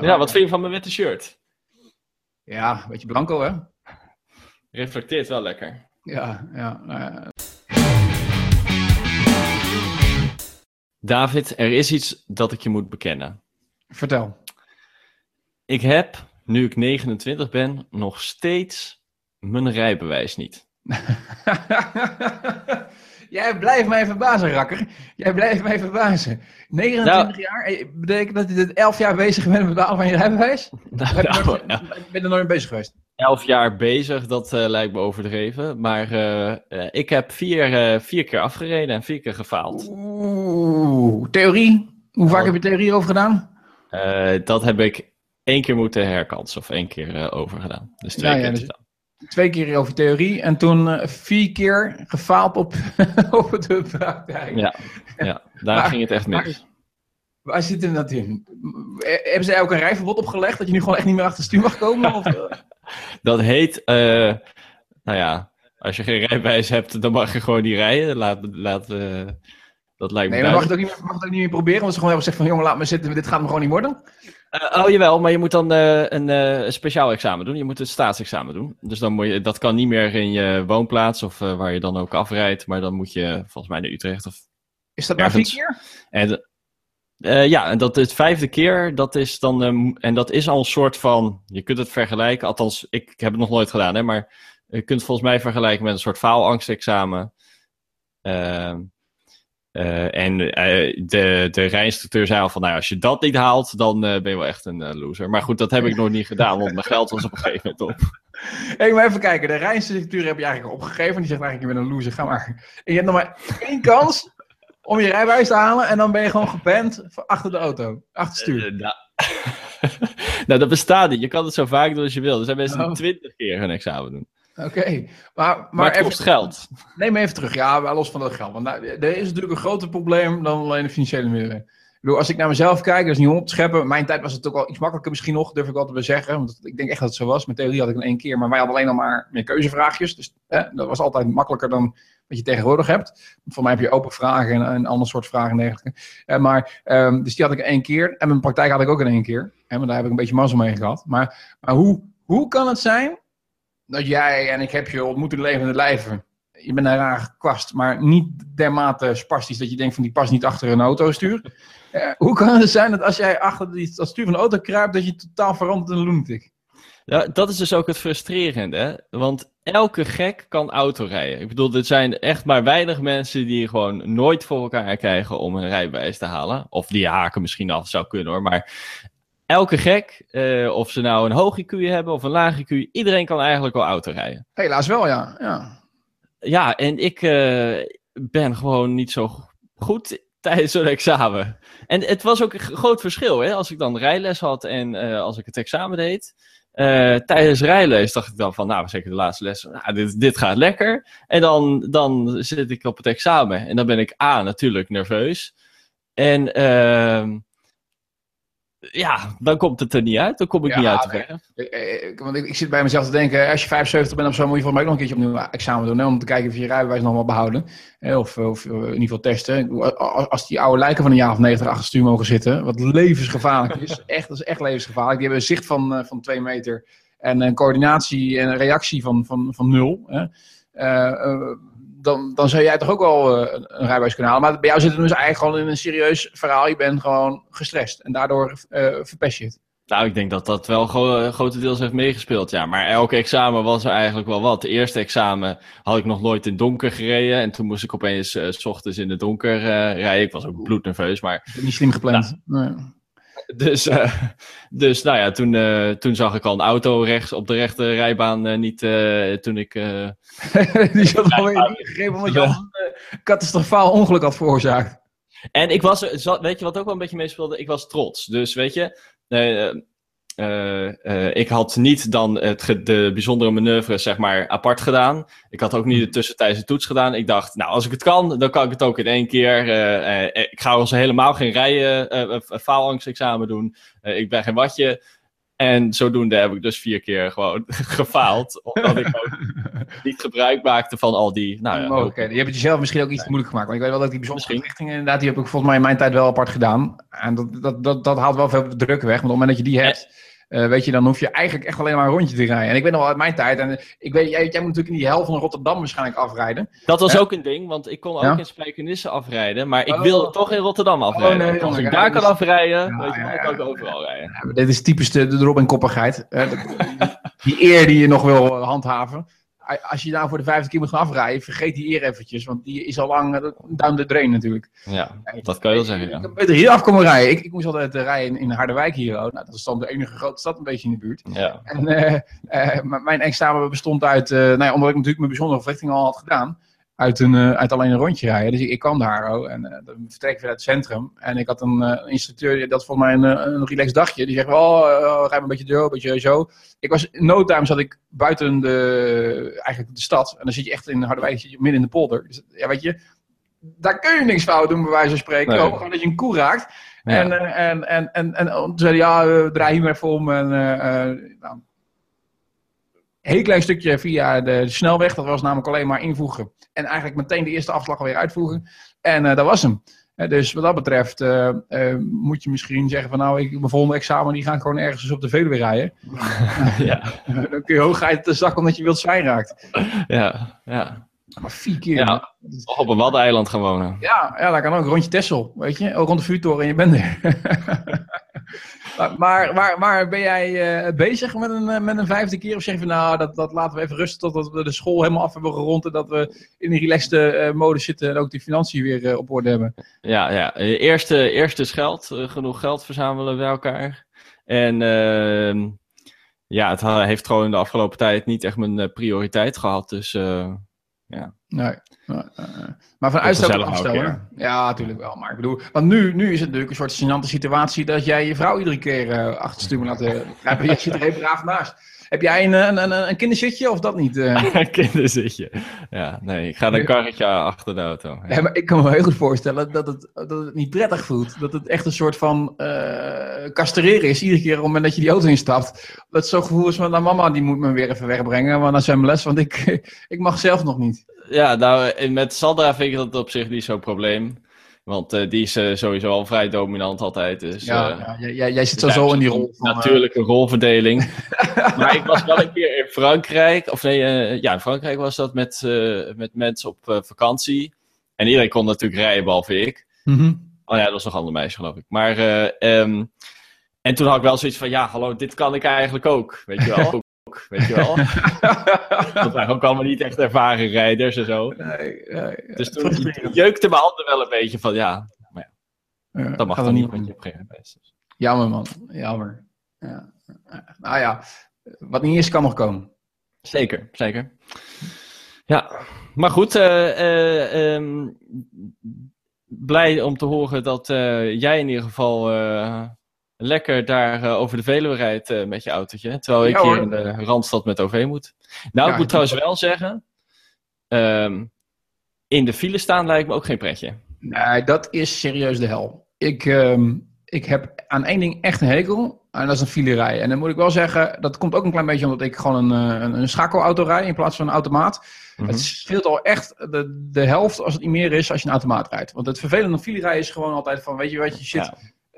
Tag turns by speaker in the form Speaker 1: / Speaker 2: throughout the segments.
Speaker 1: Ja, wat vind je van mijn witte shirt?
Speaker 2: Ja, een beetje blanco, hè?
Speaker 1: Reflecteert wel lekker.
Speaker 2: Ja, ja. nou ja.
Speaker 1: David, er is iets dat ik je moet bekennen.
Speaker 2: Vertel.
Speaker 1: Ik heb, nu ik 29 ben, nog steeds mijn rijbewijs niet.
Speaker 2: Jij blijft mij verbazen, rakker. Jij blijft mij verbazen. 29
Speaker 1: Nou-
Speaker 2: jaar? eh, Betekent dat je dit 11 jaar bezig bent met het behalen van je rijbewijs?
Speaker 1: Nou,
Speaker 2: je
Speaker 1: nou,
Speaker 2: nooit- ben er nooit bezig geweest.
Speaker 1: Elf jaar bezig, dat eh, lijkt me overdreven. Maar eh, ik heb vier, vier keer afgereden en vier keer gefaald.
Speaker 2: Oeh, theorie? Hoe vaak
Speaker 1: Oh.
Speaker 2: heb je theorie over gedaan?
Speaker 1: Dat heb ik één keer moeten herkansen of één keer overgedaan. Dus twee
Speaker 2: Ja, ja,
Speaker 1: keer
Speaker 2: dus-. Twee keer over theorie en toen eh, vier keer gefaald op, op de praktijk.
Speaker 1: Ja, ja, daar
Speaker 2: Maar-
Speaker 1: ging het echt mis.
Speaker 2: maar- Waar zit hem dat in? Eh, Hebben zij ook een rijverbod opgelegd dat je nu gewoon echt niet meer achter het stuur mag komen? Of?
Speaker 1: Dat heet, eh, nou ja, als je geen rijbewijs hebt, dan mag je gewoon niet rijden. Laat, laat, dat lijkt me
Speaker 2: Nee, maar mag het ook niet meer, mag het ook niet meer proberen? Want ze gewoon hebben gezegd van, jongen, laat me zitten, dit gaat me gewoon niet worden.
Speaker 1: Eh, oh jawel, maar je moet dan eh, een eh, speciaal examen doen. Je moet het staatsexamen doen. Dus dan moet je, dat kan niet meer in je woonplaats of waar je dan ook afrijdt. Maar dan moet je volgens mij naar Utrecht of
Speaker 2: Is dat maar vier
Speaker 1: Ergens.
Speaker 2: keer?
Speaker 1: En, ja, en dat het vijfde keer, dat is dan, ehm, en dat is al een soort van, je kunt het vergelijken, althans, ik, ik heb het nog nooit gedaan, hè, maar je kunt het volgens mij vergelijken met een soort faalangstexamen. Ehm, eh, en eh, de, de rijinstructeur zei al van, nou, als je dat niet haalt, dan eh, ben je wel echt een loser. Maar goed, dat heb ik nog niet gedaan, want mijn geld was op een gegeven moment op.
Speaker 2: Hé, maar even kijken. De rijinstructuur heb je eigenlijk opgegeven. Die zegt eigenlijk, je bent een loser, ga maar. En je hebt nog maar één kans om je rijbewijs te halen. En dan ben je gewoon voor achter de auto. Achter het stuur.
Speaker 1: Nou, nou, dat bestaat niet. Je kan het zo vaak doen als je wil. Er zijn mensen die
Speaker 2: Oh.
Speaker 1: twintig keer een examen doen.
Speaker 2: Oké. Maar, maar,
Speaker 1: Maar, het
Speaker 2: even,
Speaker 1: kost geld.
Speaker 2: neem even terug. Ja, maar los van dat geld. Want nou, er is natuurlijk een groter probleem dan alleen de financiële middelen. Ik bedoel, als ik naar mezelf kijk, dat is niet om op te scheppen. Mijn tijd was het ook al iets makkelijker misschien nog, durf ik wel te zeggen. Want ik denk echt dat het zo was. Met theorie had ik in één keer. Maar wij hadden alleen nog maar meer keuzevraagjes. Dus hè, dat was altijd makkelijker dan wat je tegenwoordig hebt. Voor mij heb je open vragen en een ander soort vragen en dergelijke. Eh, maar, ehm, dus die had ik in één keer. En mijn praktijk had ik ook in één keer. Hè, maar daar heb ik een beetje mazzel mee gehad. Maar, maar hoe, hoe kan het zijn dat jij, en ik heb je ontmoet in levende lijven. Je bent een rare kwast, maar niet dermate spastisch dat je denkt van die past niet achter een auto stuur. Eh, hoe kan het zijn dat als jij achter die, dat stuur van de auto kruipt, dat je totaal verandert in een lunatic?
Speaker 1: Ja, dat is dus ook het frustrerende. Hè? Want elke gek kan autorijden. Ik bedoel, er zijn echt maar weinig mensen die gewoon nooit voor elkaar krijgen om een rijbewijs te halen. Of die haken misschien af, zou kunnen hoor. Maar elke gek, eh, of ze nou een hoog IQ hebben of een laag IQ, iedereen kan eigenlijk wel autorijden.
Speaker 2: Helaas wel, ja. ja.
Speaker 1: Ja, en ik eh, ben gewoon niet zo goed tijdens zo'n examen. En het was ook een groot verschil, hè? Als ik dan rijles had en eh, als ik het examen deed. tijdens rijles dacht ik dan van, nou, zeker de laatste les, nou, dit, dit gaat lekker. En dan, dan zit ik op het examen en dan ben ik A, natuurlijk nerveus. En ehm, ja, dan komt het er niet uit. Dan kom ik
Speaker 2: Ja,
Speaker 1: niet uit
Speaker 2: nee. Want ik, ik zit bij mezelf te denken, als je 75 bent of zo, moet je volgens mij ook nog een keertje opnieuw examen doen. Hè, om te kijken of je je rijbewijs nog wel behouden. Hè, of, of eh, in ieder geval testen. Als als die oude lijken van een jaar of 90 achter stuur mogen zitten, wat levensgevaarlijk is. Echt, dat is echt levensgevaarlijk. Die hebben een zicht van, eh, van twee meter. En een coördinatie en een reactie van, van, van nul. Hè. Eh, dan, dan zou jij toch ook wel eh, een een rijbewijs kunnen halen. Maar bij jou zit het dus eigenlijk gewoon in een serieus verhaal. Je bent gewoon gestrest. En daardoor eh verpest je het.
Speaker 1: Nou, ik denk dat dat wel gro- grotendeels heeft meegespeeld, ja. Maar elk examen was er eigenlijk wel wat. De eerste examen had ik nog nooit in donker gereden. En toen moest ik opeens eh, s ochtends in het donker eh, rijden. Ik was ook bloednerveus, maar...
Speaker 2: Niet slim gepland. Nee.
Speaker 1: Dus, eh, dus nou ja, toen, eh, toen zag ik al een auto rechts op de rechte rijbaan eh, niet toen ik...
Speaker 2: Die zat alweer ingegrepen omdat je al een catastrofaal ongeluk had veroorzaakt.
Speaker 1: En ik was, weet je wat ook wel een beetje meespeelde? Ik was trots. Dus weet je, eh, eh, ik had niet dan het, de bijzondere manoeuvres zeg maar apart gedaan. Ik had ook niet de tussentijdse toets gedaan. Ik dacht, nou als ik het kan, dan kan ik het ook in één keer. Eh, ik ga also helemaal geen rijden, eh, faalangstexamen doen. Ik ben geen watje. En zodoende heb ik dus vier keer gewoon gefaald. Omdat ik ook niet gebruik maakte van al die... Nou, ja,
Speaker 2: mogelijkheden. Je hebt het jezelf misschien ook iets te moeilijk gemaakt. Want ik weet wel dat die bijzondere richtingen inderdaad, die heb ik volgens mij in mijn tijd wel apart gedaan. En dat, dat, dat, dat haalt wel veel druk weg. Want op het moment dat je die hebt, uh, weet je, dan hoef je eigenlijk echt alleen maar een rondje te rijden. En ik weet nog wel uit mijn tijd, en ik weet, jij, jij moet natuurlijk in die helft van Rotterdam waarschijnlijk afrijden.
Speaker 1: Dat was ook een ding, want ik kon ook in Spijkenisse afrijden, maar ik oh. wilde toch in Rotterdam afrijden. Oh, nee, als ik daar kan afrijden, weet je, ja, kan ik overal rijden.
Speaker 2: dit is typisch de, de Robin-koppigheid. die eer die je nog wil handhaven als je daar voor de vijfde keer moet gaan afrijden, vergeet die eer eventjes. Want die is al lang uh, down the drain natuurlijk.
Speaker 1: Ja, dat kan je wel zeggen. Ja.
Speaker 2: Ik beter hier af komen rijden. Ik, ik moest altijd uh, rijden in, Harderwijk hier. Nou, dat is dan de enige grote stad een beetje in de buurt.
Speaker 1: Ja.
Speaker 2: En uh, mijn examen bestond uit, nou ja, omdat ik natuurlijk mijn bijzondere verrichting al had gedaan uit, een, uh, uit alleen een rondje rijden. Dus ik, ik kwam daar oh, en uh, dan vertrek ik weer uit het centrum. En ik had een uh, instructeur, dat vond mij een, een relaxed dagje. Die zegt, oh, rij een beetje zo, een beetje zo. Ik was, in no time zat ik buiten de, eigenlijk de stad. En dan zit je echt in Harderwijk, zit je midden in de polder. Dus ja, weet je, daar kun je niks fout doen, bij wijze van spreken. Nee. Gewoon dat je een koe raakt. Ja. En, en, en, en, en, toen zei hij, ja, draai hier maar even om. En, nou, heel klein stukje via de snelweg. Dat was namelijk alleen maar invoegen. En eigenlijk meteen de eerste afslag alweer uitvoegen. En uh, dat was hem. Uh, dus wat dat betreft uh, moet je misschien zeggen van nou, ik, mijn volgende examen die gaan gewoon ergens op de Veluwe rijden. ja. Dan kun je hooguit de zak omdat je wild zwijn raakt.
Speaker 1: Ja, ja.
Speaker 2: Maar vier keer.
Speaker 1: Ja, op een waddeneiland gaan wonen.
Speaker 2: Ja, ja, dat kan ook. Rondje Tessel, weet je. Ook rond de vuurtoren en je bent er. maar, maar, maar, ben jij uh, bezig met een, uh, met een vijfde keer? Of zeg je van nou, dat, dat laten we even rusten totdat we de school helemaal af hebben gerond. En dat we in een relaxte uh, mode zitten en ook die financiën weer op orde hebben?
Speaker 1: Ja, ja. Eerste, eerste is geld. genoeg geld verzamelen bij elkaar. En ehm, ja, het heeft gewoon de afgelopen tijd niet echt mijn prioriteit gehad. Dus ja.
Speaker 2: Nee. Maar van uitstel afstellen. Ja. natuurlijk wel. Maar ik bedoel, want nu, nu is het natuurlijk een soort gênante situatie dat jij je vrouw iedere keer uh, achter stuur laten grijpen. Je zit er even braaf naast. Heb jij een, een, een, een kinderzitje of dat niet? Uh?
Speaker 1: een kinderzitje. Ja, nee, ik ga een karretje achter de auto.
Speaker 2: Ja. maar ik kan me heel goed voorstellen dat het, dat het niet prettig voelt. Dat het echt een soort van uh, castreren is. Iedere keer op het moment dat je die auto instapt. Dat zo'n gevoel is van, nou mama die moet me weer even wegbrengen. Want dan zijn les, want ik, ik mag zelf nog niet.
Speaker 1: Ja, nou, met Sandra vind ik dat op zich niet zo'n probleem. Want uh, die is uh, sowieso al vrij dominant altijd. Dus,
Speaker 2: ja, uh, ja jij, jij, zit sowieso in die rol.
Speaker 1: Van, natuurlijke rolverdeling. maar ik was wel een keer in Frankrijk. Of nee, ja, in Frankrijk was dat met, met mensen op vakantie. En iedereen kon natuurlijk rijden, behalve ik. Mm -hmm. Oh ja, dat was nog een ander meisje, geloof ik. Maar, um, en toen had ik wel zoiets van, ja, hallo, dit kan ik eigenlijk ook. Weet je wel weet je wel. Dat waren ook allemaal niet echt ervaren rijders en zo. Nee, nee, dus toen jeukte mijn handen wel een beetje van, ja, maar ja, ja dat mag dan niet met je
Speaker 2: dus. Jammer man, jammer. Ja. Nou ja, wat niet is, kan nog komen.
Speaker 1: Zeker, zeker. Ja, maar goed, uh, uh, blij om te horen dat uh, jij in ieder geval lekker daar uh, over de Veluwe rijdt uh, met je autootje. Terwijl ik hier in de Randstad met OV moet. Nou, ik moet trouwens wel zeggen... Um, in de file staan lijkt me ook geen pretje.
Speaker 2: Nee, dat is serieus de hel. Ik, um, ik heb aan één ding echt een hekel. En dat is een filerij. En dan moet ik wel zeggen, dat komt ook een klein beetje omdat ik gewoon een, eh, een, een schakelauto rijd in plaats van een automaat. Mm -hmm. Het scheelt al echt de, de helft als het niet meer is als je een automaat rijdt. Want het vervelende filerij is gewoon altijd van, weet je wat, je zit... Ja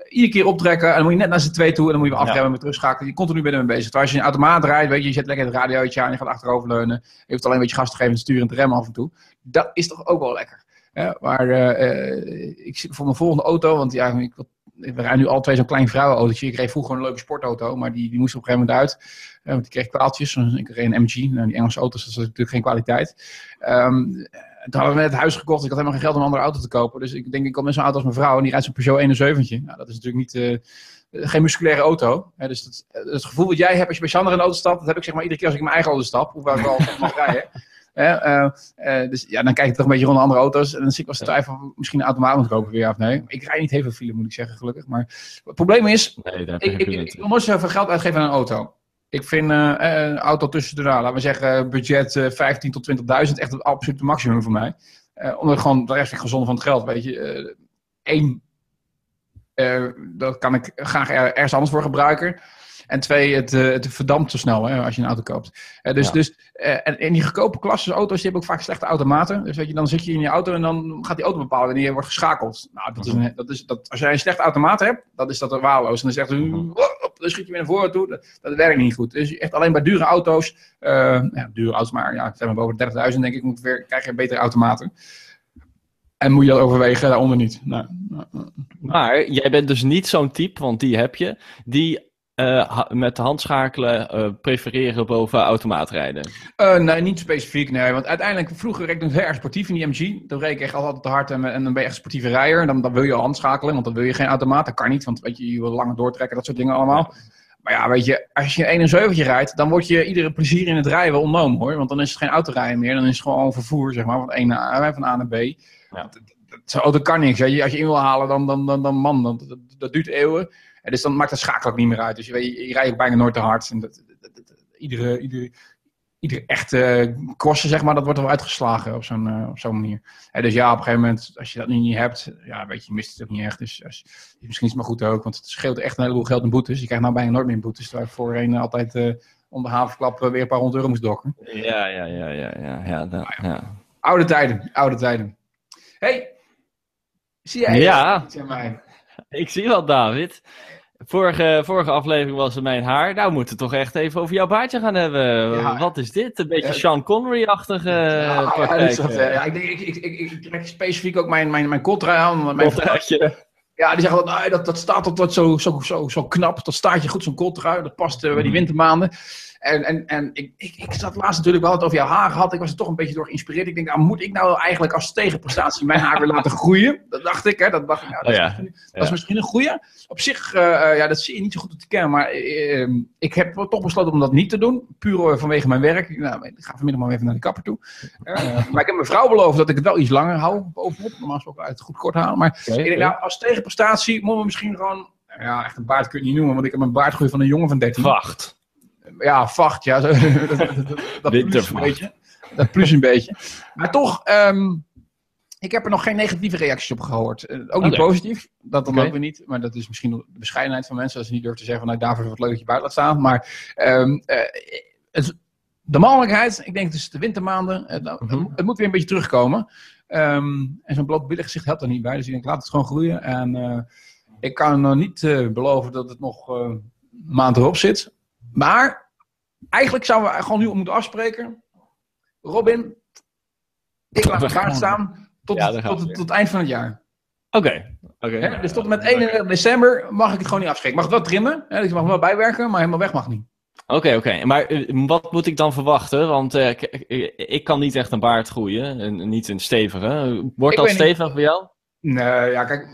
Speaker 2: iedere keer optrekken. En dan moet je net naar z'n twee toe. En dan moet je weer afremmen, met terugschakelen. Je continu binnen mee bezig. Terwijl als je een automaat rijdt, weet je, je zet lekker het radiootje aan. Je gaat achteroverleunen. Je hoeft alleen een beetje gas te geven en sturen en te remmen af en toe. Dat is toch ook wel lekker. Ja, maar uh, ik zit voor mijn volgende auto. Want ja, ik, we rijden nu al twee zo'n klein vrouwenautootje. Ik reed vroeger een leuke sportauto. Maar die, die moest op een gegeven moment uit. Uh, want die kreeg kwaaltjes. Ik reed een MG. Nou, die Engelse auto's, dat is natuurlijk geen kwaliteit. Um, toen hadden we net het huis gekocht. Ik had helemaal geen geld om een andere auto te kopen. Dus ik denk, ik kom met zo'n auto als mijn vrouw. En die rijdt zo'n Peugeot 71. Nou, dat is natuurlijk niet, uh, geen musculaire auto. Hè, dus dat, het gevoel wat jij hebt als je bij Sander in de auto stapt. Dat heb ik zeg maar iedere keer als ik in mijn eigen auto stap. Hoewel ik al mag rijden. Uh, uh, dus ja, dan kijk ik toch een beetje rond andere auto's. En dan zie ik wel eens twijfel misschien een automaat moet kopen weer of nee. Ik rijd niet heel veel file, moet ik zeggen, gelukkig. Maar het probleem is, nee, ik, ik, ik, ik wil nooit zoveel geld uitgeven aan een auto. Ik vind uh, een auto tussen de, nou, laten we zeggen, budget uh, 15 tot 20.000 echt het absolute maximum voor mij. Uh, omdat gewoon de rest ik gezond van het geld, weet je. Eén, dat kan ik graag er, ergens anders voor gebruiken. En twee, het, eh, het verdampt zo snel hè, als je een auto koopt. Eh, dus,
Speaker 1: Ja.
Speaker 2: dus, eh, en in die goedkope klasse auto's, die hebben ook vaak slechte automaten. Dus weet je, dan zit je in je auto en dan gaat die auto bepalen wanneer je wordt geschakeld. Nou, dat is een, dat is, dat, als jij een slechte automaat hebt, dan is dat een waardeloos. En dan zegt hij,
Speaker 1: Mhm.
Speaker 2: Dan schiet je weer naar voren toe. Dat, dat werkt niet goed. Dus echt alleen bij dure auto's, eh, ja, dure auto's, maar ja, zeg maar boven 30.000 denk ik, weer, krijg je betere automaten. En moet je dat overwegen, daaronder niet. Nou, nou, nou.
Speaker 1: Maar jij bent dus niet zo'n type, want die heb je, die ha- met de handschakelen eh, prefereren boven automaatrijden.
Speaker 2: Eh, nee, niet specifiek. Nee, want uiteindelijk, vroeger reed ik nog heel erg sportief in die MG. Dan reed ik echt altijd te hard en, en dan ben je echt een sportieve rijder. Dan, dan wil je handschakelen, want dan wil je geen automaat. Dat kan niet, want weet je, je wil langer doortrekken, dat soort dingen allemaal. Maar ja, weet je, als je 71 rijdt, dan wordt je iedere plezier in het rijden ontnomen hoor. Want dan is het geen autorijden meer, dan is het gewoon vervoer, zeg maar, van, één naar, van A naar B. Want dat- dat- auto kan niks. Als je in wil halen, dan, dan, dan, dan man, dat, dat duurt eeuwen. En dus dan maakt het schakelen ook niet meer uit. Dus je, je, je rijdt ook bijna nooit te hard. En dat, dat- dat- dat- iedere, iedere, iedere echte korsen, zeg maar, dat wordt wel uitgeslagen op zo'n eh, op zo'n manier. En dus ja, op een gegeven moment, als je dat nu niet hebt, ja, weet je, je mist het ook niet echt. Dus als, misschien is het maar goed ook, want het scheelt echt een heleboel geld in boetes. Je krijgt nou bijna nooit meer boetes, terwijl je voorheen altijd eh onder havenklap eh, weer een paar honderd euro moest dokken.
Speaker 1: Ja, ja, ja, ja, ja. ja, ja.
Speaker 2: Oude tijden, oude tijden. hey, zie jij
Speaker 1: Ja.
Speaker 2: iets aan mij?
Speaker 1: Ik zie wat, David. Vorige, vorige aflevering was het mijn haar. Nou, we moeten toch echt even over jouw baardje gaan hebben.
Speaker 2: Ja.
Speaker 1: Wat is dit? Een beetje. Sean Connery-achtige
Speaker 2: Ja, dat dat, eh, ja, ik, ik, ik, ik, ik trek specifiek ook mijn, mijn, mijn coltrui aan. Mijn. Ja, die zeggen dat, "Nee, dat, dat staat altijd zo, zo, zo, zo knap. Dat staat je goed, zo'n coltrui. Dat past eh, bij die
Speaker 1: Mhm.
Speaker 2: wintermaanden. En, en, en ik, ik, ik zat laatst natuurlijk wel het over jouw haar gehad. Ik was er toch een beetje door geïnspireerd. Ik denk, nou, moet ik nou eigenlijk als tegenprestatie mijn haar weer laten groeien? Dat dacht ik, hè. Dat dacht ik, nou, dat,
Speaker 1: Oh
Speaker 2: is,
Speaker 1: ja.
Speaker 2: misschien, dat is misschien een goeie. Op zich, eh, eh, ja, dat zie je niet zo goed op te kennen. Maar eh, eh, ik heb toch besloten om dat niet te doen. Puur vanwege mijn werk. Nou, ik ga vanmiddag maar even naar de kapper toe. Maar ik heb mijn vrouw beloofd dat ik het wel iets langer hou bovenop. Normaal gesproken uit het goed kort halen. Maar
Speaker 1: Oké,
Speaker 2: ik denk, nou, als tegenprestatie moeten we misschien gewoon... Ja, echt een baard kun je niet noemen, want ik heb een baardgroei van een jongen van 13.
Speaker 1: Wacht.
Speaker 2: Ja, vacht, ja. Dat dat,
Speaker 1: Wintervacht.
Speaker 2: beetje. Dat plus een beetje. Maar toch, ehm, ik heb er nog geen negatieve reacties op gehoord. Eh, ook niet positief, dat dan
Speaker 1: Oké.
Speaker 2: ook weer niet. Maar dat is misschien de bescheidenheid van mensen, als ze niet durven te zeggen van, nou, David, wat leuk dat je buiten laat staan. Maar ehm, eh, het, de mannelijkheid, ik denk dus de wintermaanden, eh, nou,
Speaker 1: Mhm.
Speaker 2: het, moet weer een beetje terugkomen. Ehm, en zo'n blootbillig gezicht helpt er niet bij. Dus ik denk, laat het gewoon groeien. En ik kan nog niet beloven dat het nog eh, een maand erop zit. Maar eigenlijk zouden we gewoon nu moeten afspreken. Robin, ik laat
Speaker 1: gaan-
Speaker 2: staan tot,
Speaker 1: Ja,
Speaker 2: tot, tot, het eind van het jaar.
Speaker 1: Oké. Oké.
Speaker 2: Dus tot en met 31 december mag ik het gewoon niet afspreken. Mag het wel trimmen, hè? dus ik mag wel bijwerken, maar helemaal weg mag niet.
Speaker 1: Oké, oké. Maar eh, wat moet ik dan verwachten? Want eh, ik, kan niet echt een baard groeien. En niet een stevige. Wordt dat stevig voor jou?
Speaker 2: Nee, ja, kijk,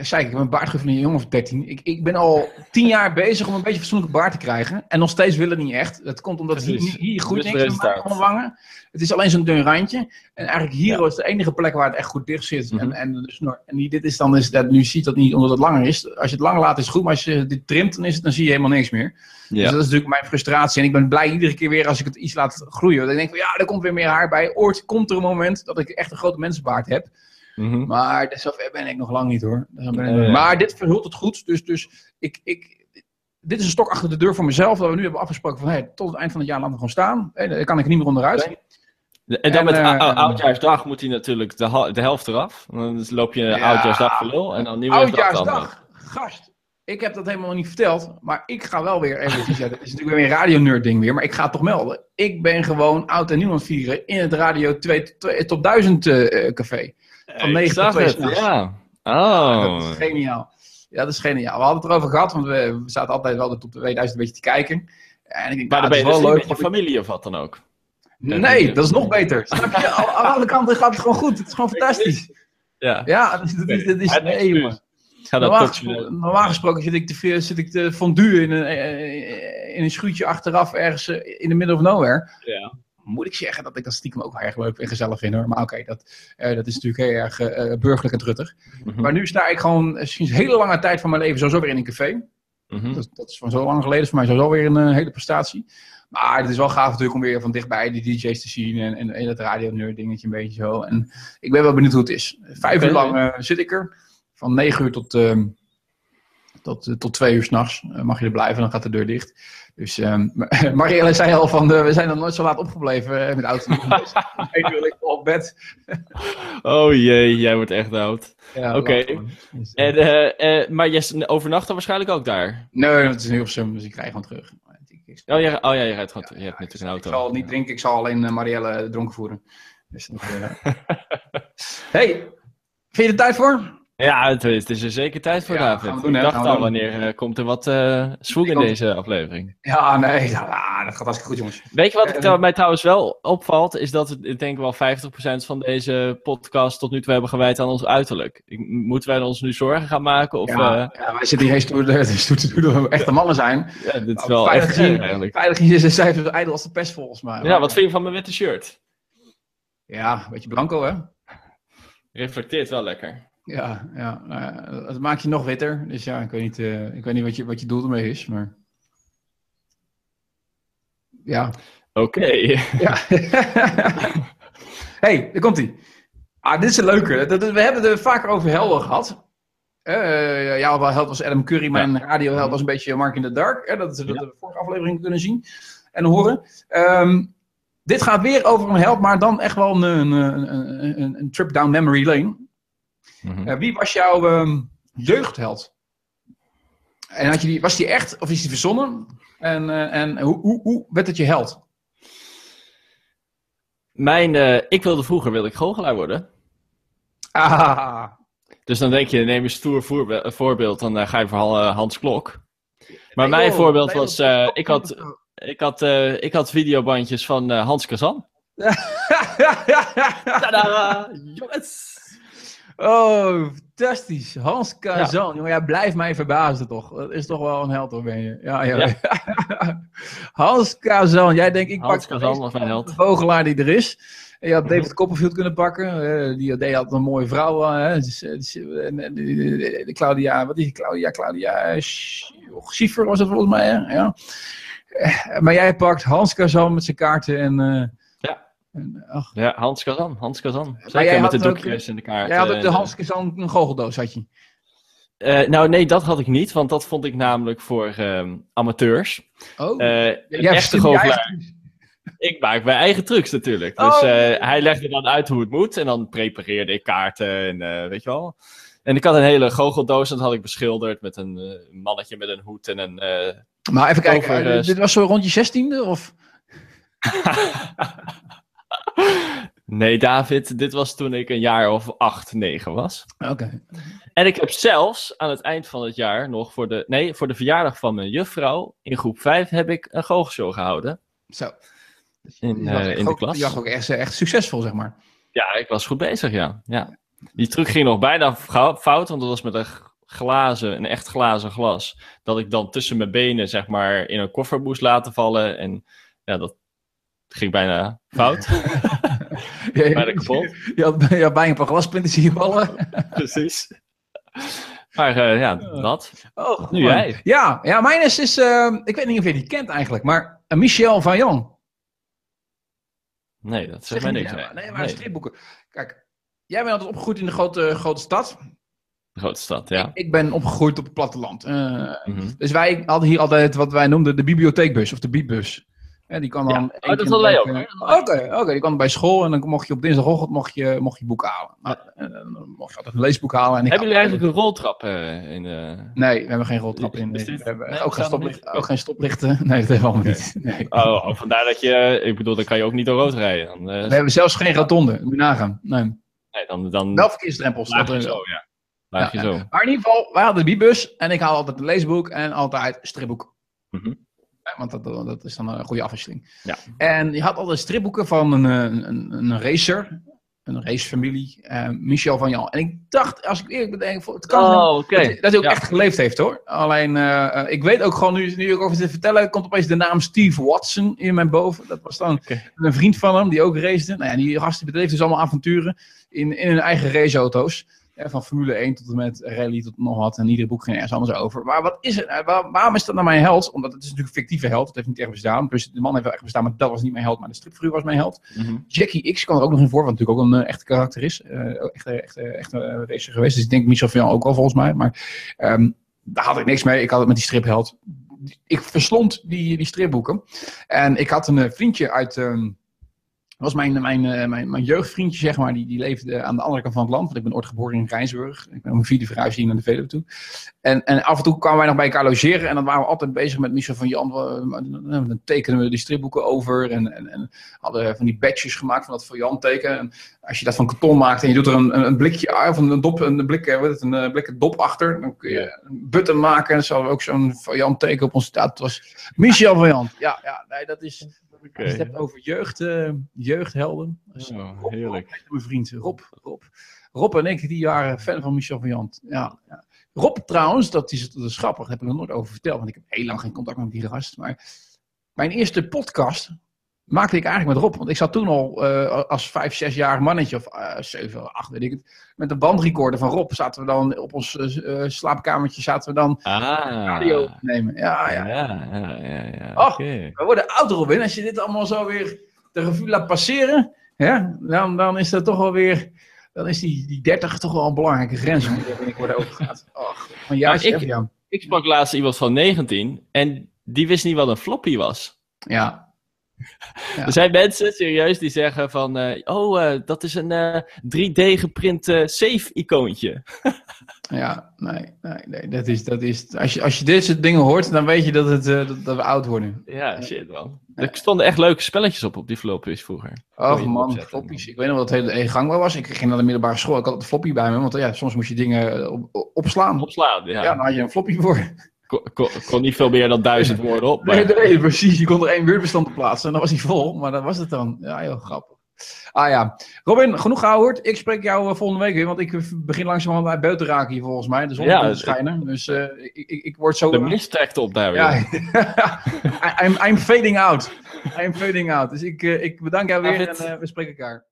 Speaker 2: zei ik, ik heb een baardgroei van een jongen van 13. Ik, ik ben al 10 jaar bezig om een beetje fatsoenlijke baard te krijgen. En nog steeds wil het niet echt. Dat komt omdat hier, hier
Speaker 1: Dus
Speaker 2: niks aan mijn wangen. Het is alleen zo'n dun randje. En eigenlijk hier
Speaker 1: Ja.
Speaker 2: is de enige plek waar het echt goed dicht zit.
Speaker 1: Mhm.
Speaker 2: En, en dus, en dit is dan, is dat, nu ziet dat niet omdat het langer is. Als je het lang laat is het goed, maar als je dit trimt, dan, is het, dan zie je helemaal niks meer. Dus dat is natuurlijk mijn frustratie. En ik ben blij iedere keer weer als ik het iets laat groeien. Dan denk ik van ja, er komt weer meer haar bij. Ooit komt er een moment dat ik echt een grote mensenbaard heb.
Speaker 1: Mhm.
Speaker 2: Maar zover ben ik nog lang niet hoor.
Speaker 1: Nee.
Speaker 2: Maar dit verhult het goed. Dus, dus ik, ik, dit is een stok achter de deur voor mezelf. Dat we nu hebben afgesproken van hey, tot het eind van het jaar laten we gewoon staan. Hey, daar kan ik niet meer onderuit.
Speaker 1: En dan
Speaker 2: En,
Speaker 1: met
Speaker 2: eh,
Speaker 1: ou- ou- oudjaarsdag moet hij natuurlijk de, de helft eraf. Dan loop je
Speaker 2: Ja.
Speaker 1: oudjaarsdag voor lul. En dan nieuwjaarsdag dan.
Speaker 2: Oudjaarsdag. Gast. Ik heb dat helemaal niet verteld. Maar ik ga wel weer even. ja, dat is natuurlijk weer een radio-nerd ding weer. Maar ik ga het toch melden. Ik ben gewoon oud en nieuw aan het vieren. In het Radio 2, tot 1000 eh, café. Van
Speaker 1: Ik
Speaker 2: 9 tot
Speaker 1: zag
Speaker 2: 2
Speaker 1: het,
Speaker 2: s'nachts.
Speaker 1: ja.
Speaker 2: Dat
Speaker 1: Oh.
Speaker 2: is geniaal. Ja, dat is geniaal. We hadden het erover gehad, want we, we zaten altijd wel tot 2000 een beetje te kijken. En ik denk,
Speaker 1: Maar
Speaker 2: nou,
Speaker 1: dan ben je dus
Speaker 2: wel
Speaker 1: niet
Speaker 2: leuk.
Speaker 1: met je familie of wat dan ook.
Speaker 2: Nee, dat is nog beter. Snap je? Aan alle kanten gaat het gewoon goed. Het is gewoon fantastisch.
Speaker 1: Ja.
Speaker 2: Ja, dat is, dat dat is nee, jongen.
Speaker 1: Dat
Speaker 2: Normaal gesproken, normaal gesproken zit ik te, zit ik te fondue in een, eh, in een schuurtje achteraf ergens eh, in de middle of nowhere.
Speaker 1: Ja.
Speaker 2: Moet ik zeggen dat ik dat stiekem ook wel erg leuk en gezellig vind hoor. Maar oké, dat, eh, dat is natuurlijk heel erg eh, burgerlijk en truttig.
Speaker 1: Mhm.
Speaker 2: Maar nu sta ik gewoon eh, sinds een hele lange tijd van mijn leven sowieso weer in een café.
Speaker 1: Mhm.
Speaker 2: Dat, dat is van zo lang geleden, is voor mij sowieso weer een eh, hele prestatie. Maar het is wel gaaf natuurlijk om weer van dichtbij die DJ's te zien en, en, en dat radio-nerd dingetje een beetje zo. En ik ben wel benieuwd hoe het is. Vijf uur lang eh, zit ik er, van negen uur tot, ehm tot, eh, tot twee uur s'nachts mag je er blijven, dan gaat de deur dicht. Dus ehm, Marielle zei al van, we zijn nog nooit zo laat opgebleven met auto. Ik wil ik op bed.
Speaker 1: oh jee, jij wordt echt oud. Ja, Oké. Dus, en, maar je overnacht waarschijnlijk ook daar?
Speaker 2: Nee, het is nu op zo'n, dus ik krijg gewoon terug.
Speaker 1: Oh, ja, oh ja, je rijdt gewoon Je hebt natuurlijk een auto.
Speaker 2: Ik zal niet drinken, ik zal alleen Marielle dronken voeren. Dus, hey, vind je er tijd voor?
Speaker 1: Ja, het, het, is er zeker tijd voor, ja, David. Doen, ik dacht al, wanneer uh, komt er wat uh, in deze aflevering?
Speaker 2: Ja, nee, ja, dat gaat hartstikke goed, jongens.
Speaker 1: Weet je wat uh, mij trouwens wel opvalt? Is dat ik denk wel 50% van deze podcast tot nu toe hebben gewijd aan ons uiterlijk. Moeten wij ons nu zorgen gaan maken? Of,
Speaker 2: ja, ja wij zitten hier stoer te doen dat we echte mannen zijn.
Speaker 1: Ja, dit is wel echt gezien, eigenlijk.
Speaker 2: Veilig gezien zijn cijfers ijdel als de pest volgens mij.
Speaker 1: Ja, wat vind je van mijn witte shirt?
Speaker 2: Ja, een beetje blanco, hè?
Speaker 1: Reflecteert wel lekker.
Speaker 2: Ja, ja, nou dat maakt je nog witter. Dus ja, ik weet niet, uh, ik weet niet wat, je, wat je doel ermee is, maar... Ja.
Speaker 1: Oké.
Speaker 2: Ja. hey, daar komt hij. Ah, dit is een leuke. Dat, we hebben het er vaker over helden gehad. Uh, jouw held was Adam Curry, mijn ja. radioheld was een beetje Mark in the Dark. Hè, dat, dat ja. we vorige aflevering kunnen zien en horen. Um, dit gaat weer over een held, maar dan echt wel een, een, een, een trip down memory lane. Mm -hmm. wie was jouw um, jeugdheld? En had je die, was die echt of is die verzonnen? En, uh, en hoe, hoe, hoe werd het je held?
Speaker 1: Mijn, uh, ik wilde vroeger wilde ik goochelaar worden.
Speaker 2: Ah.
Speaker 1: Dus dan denk je, neem een stoer voorbeeld, dan ga je vooral Hans Klok. Maar nee, mijn voorbeeld was, ik had ik had, ik had videobandjes van Hans Kazan.
Speaker 2: Tadaa! Jongens! Oh, fantastisch. Hans Kazan. Ja. Jongen, jij blijft mij verbazen toch. Dat is toch wel een held hoor, ben je. Ja, ja. ja. Hans Kazan. Jij denkt, ik
Speaker 1: Hans
Speaker 2: pak
Speaker 1: Kazan was mijn held.
Speaker 2: de vogelaar die er is. En je had David mhm. Copperfield kunnen pakken. Uh, die, die had een mooie vrouw. Hè. Dus, dus, de Claudia, wat is die? Claudia, Claudia Schiefer was het volgens mij. Hè? Ja. Eh, maar jij pakt Hans Kazan met zijn kaarten en... Uh.
Speaker 1: En, ach. ja, Hans Kazan. Hans Kazan. Zeker met de doekjes en de kaarten.
Speaker 2: Jij had ook de Hans Kazan een goocheldoos, had je?
Speaker 1: Uh, nou, nee, dat had ik niet, want dat vond ik namelijk voor uh, amateurs.
Speaker 2: Oh,
Speaker 1: uh, echte goochelaar. Ik maak mijn eigen trucs natuurlijk. Dus oh. hij legde dan uit hoe het moet en dan prepareerde ik kaarten en weet je wel. En ik had een hele goocheldoos, dat had ik beschilderd met een mannetje met een hoed en een
Speaker 2: maar even kijken, dit was zo rond je zestiende? Of?
Speaker 1: nee, David, dit was toen ik een jaar of acht, negen was.
Speaker 2: Oké.
Speaker 1: En ik heb zelfs aan het eind van het jaar nog voor de, nee, voor de verjaardag van mijn juffrouw in groep 5 heb ik een goochelshow gehouden.
Speaker 2: Zo.
Speaker 1: In, uh, in de klas.
Speaker 2: Je was ook echt, echt succesvol, zeg maar.
Speaker 1: Ja, ik was goed bezig, ja. ja. Die truc ging nog bijna fout, want dat was met een glazen, een echt glazen glas, dat ik dan tussen mijn benen, zeg maar, in een koffer moest laten vallen. En ja, dat ging bijna fout.
Speaker 2: ja, bijna kapot. Je had, je had bijna een paar glaspunten zien vallen.
Speaker 1: Precies. Maar uh, ja, dat.
Speaker 2: Oh,
Speaker 1: nu jij.
Speaker 2: Ja, ja, mijn is, is uh, ik weet niet of je die kent eigenlijk, maar uh, Michel van Jan.
Speaker 1: Nee, dat zegt mij niks.
Speaker 2: Nee, maar nee. stripboeken. Kijk, jij bent altijd opgegroeid in de grote, grote stad.
Speaker 1: Grote stad, ja.
Speaker 2: Ik, ben opgegroeid op het platteland. Uh, mm -hmm. Dus wij hadden hier altijd wat wij noemden de bibliotheekbus of de biepbus. Ja, die kan dan.
Speaker 1: Ja. Oh, dat wij ook.
Speaker 2: Oké, oké. die kwam bij school en dan mocht je op dinsdagochtend mocht je, mocht je boek halen. Nou, dan mocht je altijd een leesboek halen. En
Speaker 1: hebben jullie eigenlijk een roltrap uh, in de...
Speaker 2: Nee, we hebben geen roltrap in. We hebben nee, ook, geen stoplicht, ook geen stoplichten. Nee, dat hebben we allemaal niet. Nee.
Speaker 1: Oh, oh, vandaar dat je. Ik bedoel, dan kan je ook niet door rood rijden. Dan, uh,
Speaker 2: we hebben zelfs geen rotonde. Moet je nagaan. Nee.
Speaker 1: Nee, dan, dan...
Speaker 2: Wel verkeersdrempels.
Speaker 1: Dat zo, ja. Ja, zo.
Speaker 2: Maar in ieder geval, wij hadden de bibus en ik haal altijd een leesboek en altijd stripboek.
Speaker 1: Mm -hmm.
Speaker 2: Want dat, dat is dan een goede afwisseling.
Speaker 1: Ja.
Speaker 2: En je had altijd stripboeken van een, een, een racer, een racefamilie, uh, Michel van Jan. En ik dacht, als ik eerlijk ben, het kan
Speaker 1: oh, okay.
Speaker 2: dat, dat, hij ook ja. echt geleefd heeft hoor. Alleen, uh, ik weet ook gewoon, nu, nu ik over zit vertellen, komt opeens de naam Steve Watson in mijn boven. Dat was dan okay. een vriend van hem, die ook racede. Nou ja, die gast bedreef dus allemaal avonturen in, in hun eigen raceauto's van Formule 1 tot en met rally tot nog wat. En iedere boek ging ergens anders over. Maar wat is het? Waar, waarom is dat nou mijn held? Omdat het is natuurlijk een fictieve held. Het heeft niet echt bestaan. Dus de man heeft wel echt bestaan, maar dat was niet mijn held. Maar de stripfiguur was mijn held.
Speaker 1: Mm -hmm.
Speaker 2: Jackie X kan er ook nog in voor, wat natuurlijk ook een uh, echte karakter is. Uh, echt, echt, echt een racer geweest. Dus ik denk Michel Vian ook wel volgens mij. Maar um, daar had ik niks mee. Ik had het met die stripheld. Ik verslond die, die stripboeken. En ik had een eh, vriendje uit... ehm, was mijn, mijn, eh, mijn, mijn jeugdvriendje, zeg maar, die, die leefde aan de andere kant van het land. Want ik ben ooit geboren in Rijnsburg. Ik ben mijn vierde verhuisd hier naar de Veluwe toe. En, en af en toe kwamen wij nog bij elkaar logeren. En dan waren we altijd bezig met Michel van Jan. We- Dan tekenen we die stripboeken over. En, en, en hadden van die badges gemaakt van dat van Jan teken. En als je dat van karton maakt en je doet er een, een, een blikje, of een dop, een blik, eh, het, een eh, blik dop achter. Dan kun je een button maken. En zo hadden we ook zo'n van Jan teken op ons staat. Het was Michel van Jan. Ja, ja, nee, dat is... Als je het hebt over jeugd, eh, jeugdhelden. Is
Speaker 1: Oh,
Speaker 2: Rob,
Speaker 1: heerlijk.
Speaker 2: Rob, mijn vriend Rob, Rob. Rob en ik, die waren fan van Michel Jant. Ja, ja. Rob trouwens, dat is, dat is grappig, daar heb ik nog nooit over verteld, want ik heb heel lang geen contact met die gast. Maar mijn eerste podcast maakte ik eigenlijk met Rob, want ik zat toen al eh, als vijf, zesjarig mannetje, of eh, zeven, acht, weet ik het, met een bandrecorder van Rob. Zaten we dan op ons eh, slaapkamertje, zaten we dan
Speaker 1: Ah.
Speaker 2: radio op te nemen. Ja, ja.
Speaker 1: Ja, ja, ja. ja.
Speaker 2: Och. We worden oud, Robin. Als je dit allemaal zo weer de revue laat passeren, ja, dan, dan is dat toch wel weer. Dan is die, die 30 toch wel een belangrijke grens je ik overgaat. Och, een jaartje
Speaker 1: ik-
Speaker 2: ja.
Speaker 1: Ik sprak laatst iemand van 19 en die wist niet wat een floppy was.
Speaker 2: Ja. Ja.
Speaker 1: Er zijn mensen, serieus, die zeggen van... eh, oh, eh, dat is een eh, 3D geprint eh, save-icoontje.
Speaker 2: Ja, nee, nee, nee. Dat is, dat is, als, je, als je dit soort dingen hoort, dan weet je dat, het, dat, dat we oud worden.
Speaker 1: Ja, shit man. Er stonden echt leuke spelletjes op op die floppies vroeger.
Speaker 2: Oh man, floppies. Ik weet nog wat het hele gangbaar was. Ik ging naar de middelbare school. Ik had een floppy bij me. Want ja, soms moest je dingen op, op- opslaan.
Speaker 1: Opslaan, ja.
Speaker 2: Ja, dan had je een floppy voor.
Speaker 1: Kon, kon, niet veel meer dan duizend woorden op. Maar...
Speaker 2: Nee, nee, precies. Je kon er één weerbestand op plaatsen en dan was hij vol. Maar dat was het dan. Ja, heel grappig. Ah ja. Robin, genoeg gehouden. Ik spreek jou eh, volgende week weer, want ik begin langzamerhand bij buiten te raken hier volgens mij. De zon
Speaker 1: Ja,
Speaker 2: te schijnen. Dus eh, ik, ik, ik word zo...
Speaker 1: De mist trekt op daar weer.
Speaker 2: ja, I'm, I'm fading out. I'm fading out. Dus ik, eh, ik bedank jou weer en we spreken elkaar.